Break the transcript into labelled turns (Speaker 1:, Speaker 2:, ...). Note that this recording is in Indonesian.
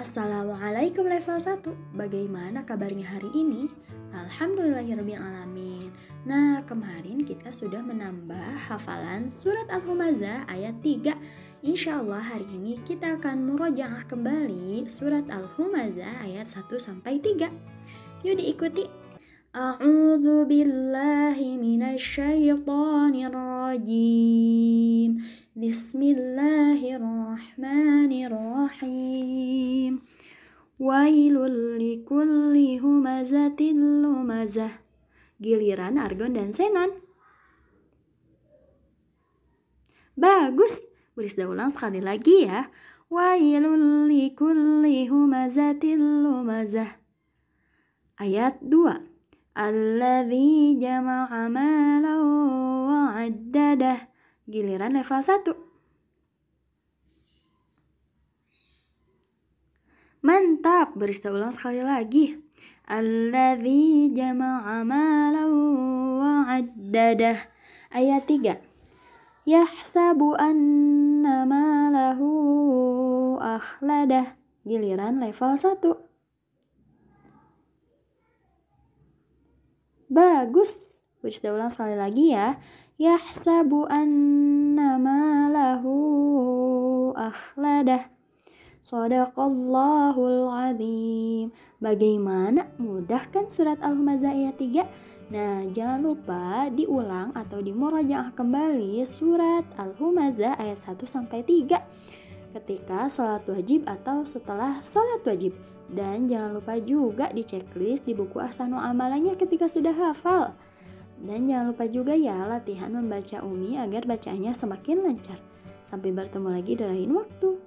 Speaker 1: Assalamualaikum level 1 Bagaimana kabarnya hari ini? Alhamdulillahirrahmanirrahim Nah kemarin kita sudah menambah hafalan surat Al-Humazah ayat 3 Insya Allah hari ini kita akan murojaah kembali surat Al-Humazah ayat 1 sampai 3 Yuk diikuti. A'udzu billahi minasyaitonir rajim Bismillahirrahmanirrahim Wailul likulli humazatin lumazah. Giliran argon dan senon. Bagus. Berisda ulang sekali lagi ya. Wailul likulli humazatin lumazah. Ayat 2 Alladhi jama'a malau wa'addadah Giliran level 1. Mantap, berista ulang sekali lagi. Alladzi jama'a malahu wa'addadah. Ayat 3. Yahsabu anna malahu akhladah. Giliran level 1. Bagus. Berista ulang sekali lagi ya yahsabu anna malahu akhladah Sadaqallahul azim Bagaimana? Mudah kan surat Al-Humazah ayat 3? Nah, jangan lupa diulang atau dimurajaah kembali surat Al-Humazah ayat 1 sampai 3 ketika sholat wajib atau setelah sholat wajib. Dan jangan lupa juga di checklist di buku Ahsanu Amalannya ketika sudah hafal. Dan jangan lupa juga ya latihan membaca Umi agar bacaannya semakin lancar. Sampai bertemu lagi di lain waktu.